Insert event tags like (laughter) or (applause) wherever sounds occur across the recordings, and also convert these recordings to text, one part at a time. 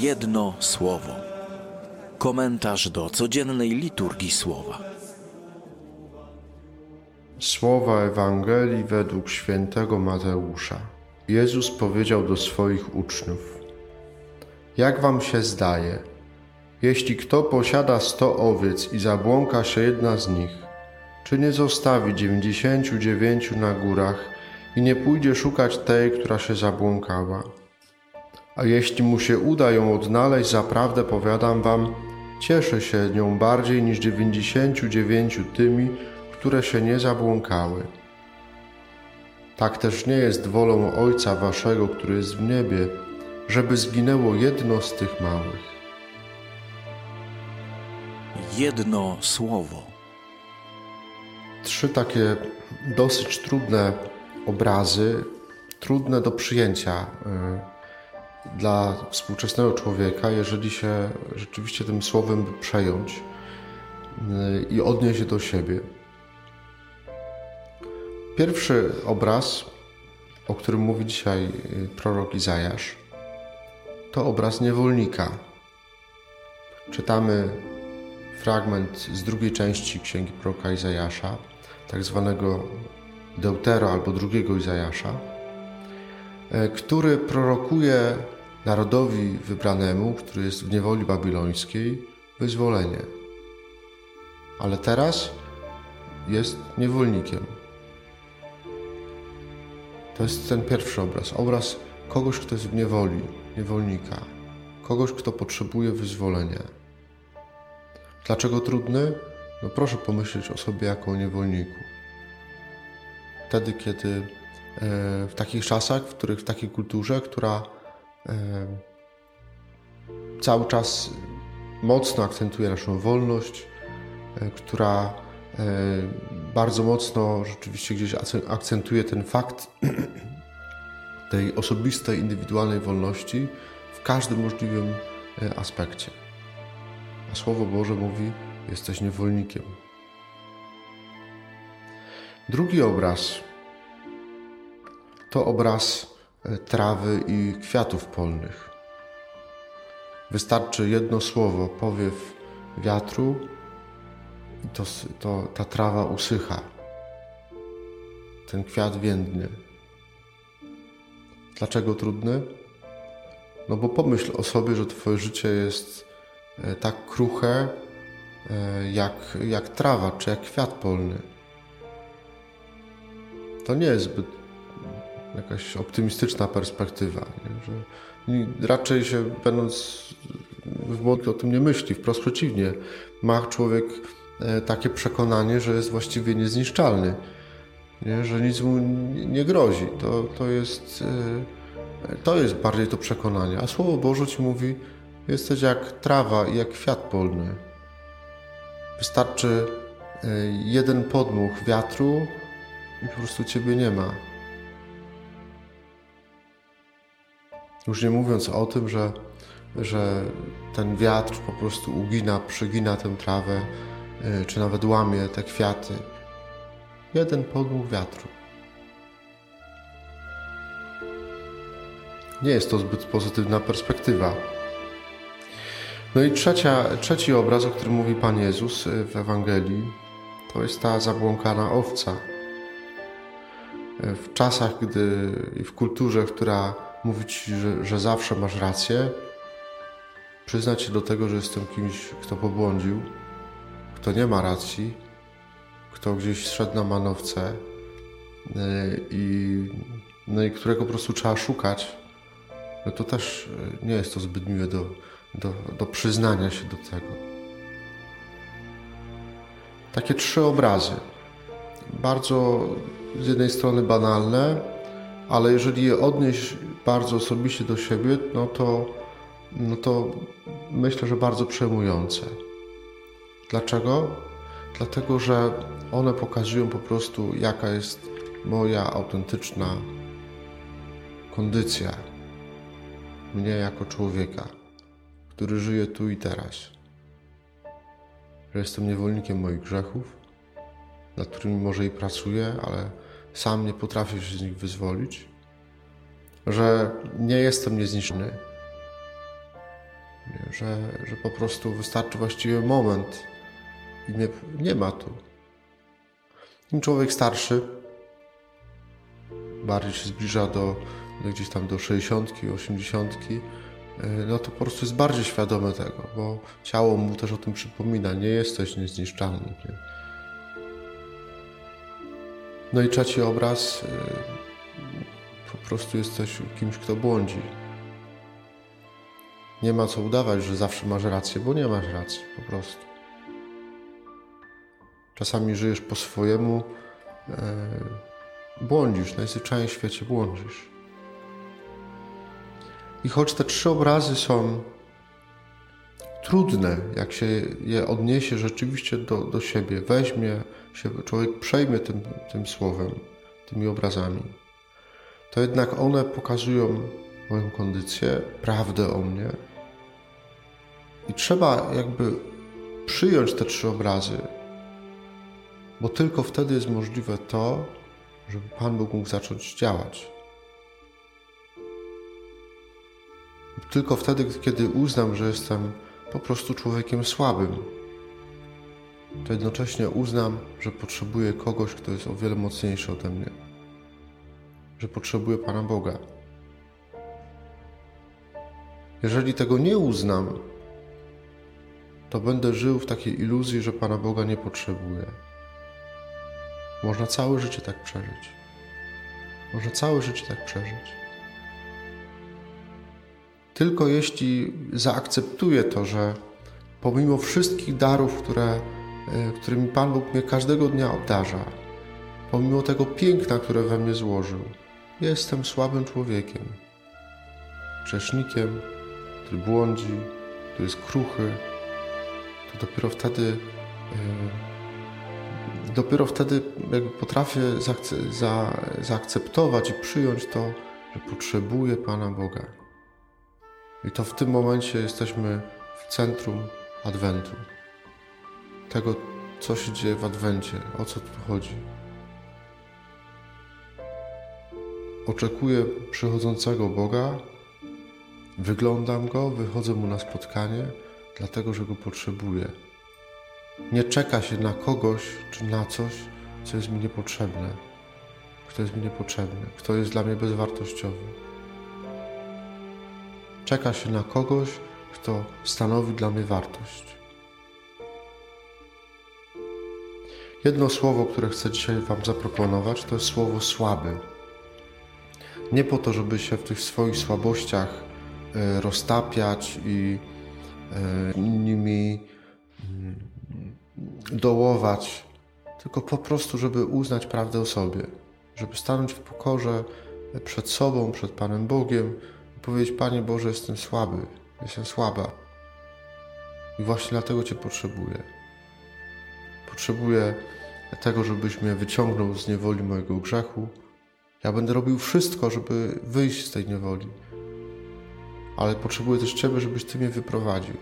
Jedno słowo. Komentarz do codziennej liturgii słowa. Słowa Ewangelii według świętego Mateusza. Jezus powiedział do swoich uczniów: Jak wam się zdaje, jeśli kto posiada sto owiec i zabłąka się jedna z nich, czy nie zostawi dziewięćdziesięciu dziewięciu na górach i nie pójdzie szukać tej, która się zabłąkała? A jeśli mu się uda ją odnaleźć, zaprawdę powiadam wam, cieszy się nią bardziej niż dziewięćdziesięciu dziewięciu tymi, które się nie zabłąkały. Tak też nie jest wolą Ojca Waszego, który jest w niebie, żeby zginęło jedno z tych małych. Jedno słowo. Trzy takie dosyć trudne obrazy, trudne do przyjęcia y, dla współczesnego człowieka, jeżeli się rzeczywiście tym słowem by przejąć y, i odnieść je do siebie. Pierwszy obraz, o którym mówi dzisiaj y, prorok Izajasz, to obraz niewolnika. Czytamy fragment z drugiej części księgi proroka Izajasza, tak zwanego Deutero albo drugiego Izajasza, e, który prorokuje narodowi wybranemu, który jest w niewoli babilońskiej, wyzwolenie. Ale teraz jest niewolnikiem. To jest ten pierwszy obraz. Obraz kogoś, kto jest w niewoli, niewolnika. Kogoś, kto potrzebuje wyzwolenia. Dlaczego trudny? No proszę pomyśleć o sobie jako o niewolniku. Wtedy, kiedy e, w takich czasach, w których w takiej kulturze, która cały czas mocno akcentuje naszą wolność, e, która bardzo mocno rzeczywiście gdzieś akcentuje ten fakt (clears throat) tej osobistej, indywidualnej wolności w każdym możliwym aspekcie. A Słowo Boże mówi: Jesteś niewolnikiem. Drugi obraz to obraz e, trawy i kwiatów polnych. Wystarczy jedno słowo, powiew wiatru, i to, to, ta trawa usycha. Ten kwiat więdnie. Dlaczego trudny? No bo pomyśl o sobie, że Twoje życie jest E, tak kruche e, jak, jak trawa czy jak kwiat polny. To nie jest zbyt jakaś optymistyczna perspektywa, nie? że raczej się będąc w modli o tym nie myśli, wprost przeciwnie. Ma człowiek e, takie przekonanie, że jest właściwie niezniszczalny, nie? że nic mu nie grozi. To, to, jest, to jest bardziej to przekonanie. A Słowo Boże ci mówi, Jesteś jak trawa i jak kwiat polny. Wystarczy e, jeden podmuch wiatru i po prostu ciebie nie ma. Już nie mówiąc o tym, że, że ten wiatr po prostu ugina, przygina tę trawę, e, czy nawet łamie te kwiaty. Jeden podmuch wiatru. Nie jest to zbyt pozytywna perspektywa. No i trzecia, trzeci obraz, o którym mówi Pan Jezus y, w Ewangelii, to jest ta zabłąkana owca. Y, w czasach, gdy i w kulturze, która mówi Ci, że, że zawsze masz rację, przyznać się do tego, że jestem kimś, kto pobłądził, kto nie ma racji, kto gdzieś szedł na manowce y, i, no i którego po prostu trzeba szukać, no to też nie jest to zbyt miłe do, do, do przyznania się do tego. Takie trzy obrazy. Bardzo z jednej strony banalne, ale jeżeli je odnieść bardzo osobiście do siebie, no to, no to myślę, że bardzo przejmujące. Dlaczego? Dlatego, że one pokazują po prostu, jaka jest moja autentyczna kondycja mnie jako człowieka który żyje tu i teraz. Że jestem niewolnikiem moich grzechów, nad którymi może i pracuję, ale sam nie potrafię się z nich wyzwolić. Że nie jestem niezniszczony, nie? Że, że po prostu wystarczy właściwie moment i mnie nie ma tu. Im człowiek starszy bardziej się zbliża do, do gdzieś tam do 60, 80, no to po prostu jest bardziej świadomy tego, bo ciało mu też o tym przypomina. Nie jesteś niezniszczalny. Nie? No i trzeci obraz, y, po prostu jesteś kimś, kto błądzi. Nie ma co udawać, że zawsze masz rację, bo nie masz racji, po prostu. Czasami żyjesz po swojemu, yy, błądzisz, najzwyczajniej w świecie błądzisz. I choć te trzy obrazy są trudne, jak się je odniesie rzeczywiście do, do siebie, weźmie się, człowiek przejmie tym, tym słowem, tymi obrazami, to jednak one pokazują moją kondycję, prawdę o mnie. I trzeba jakby przyjąć te trzy obrazy, bo tylko wtedy jest możliwe to, żeby Pan Bóg mógł zacząć działać. Tylko wtedy, kiedy uznam, że jestem po prostu człowiekiem słabym, to jednocześnie uznam, że potrzebuję kogoś, kto jest o wiele mocniejszy ode mnie. Że potrzebuję Pana Boga. Jeżeli tego nie uznam, to będę żył w takiej iluzji, że Pana Boga nie potrzebuję. Można całe życie tak przeżyć. Można całe życie tak przeżyć. Tylko jeśli zaakceptuję to, że pomimo wszystkich darów, które, e, którymi Pan Bóg mnie każdego dnia obdarza, pomimo tego piękna, które we mnie złożył, jestem słabym człowiekiem, grzesznikiem, który błądzi, który jest kruchy, to dopiero wtedy, yy, dopiero wtedy potrafię zaakce- za, zaakceptować i przyjąć to, że potrzebuję Pana Boga. I to w tym momencie jesteśmy w centrum Adwentu. Tego, co się dzieje w Adwencie, o co tu chodzi. Oczekuję przychodzącego Boga, wyglądam go, wychodzę mu na spotkanie, dlatego że go potrzebuję. Nie czeka się na kogoś czy na coś, co jest mi niepotrzebne, kto jest mi niepotrzebny, kto jest dla mnie bezwartościowy. Czeka się na kogoś, kto stanowi dla mnie wartość. Jedno słowo, które chcę dzisiaj Wam zaproponować, to jest słowo słaby. Nie po to, żeby się w tych swoich słabościach e, roztapiać i e, nimi mm, dołować, tylko po prostu, żeby uznać prawdę o sobie, żeby stanąć w pokorze przed sobą, przed Panem Bogiem powiedzieć: Panie Boże, jestem słaby, jestem słaba. I właśnie dlatego Cię potrzebuję. Potrzebuję tego, żebyś mnie wyciągnął z niewoli mojego grzechu. Ja będę robił wszystko, żeby wyjść z tej niewoli. Ale potrzebuję też Ciebie, żebyś Ty mnie wyprowadził.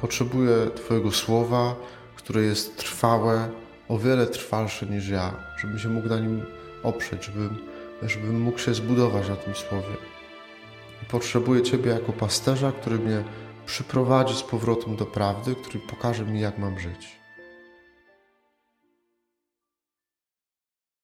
Potrzebuję Twojego słowa, które jest trwałe, o wiele trwalsze niż ja, żebym się mógł na nim oprzeć, żebym, żebym mógł się zbudować na tym słowie. Potrzebuję Ciebie jako pasterza, który mnie przyprowadzi z powrotem do prawdy, który pokaże mi, jak mam żyć.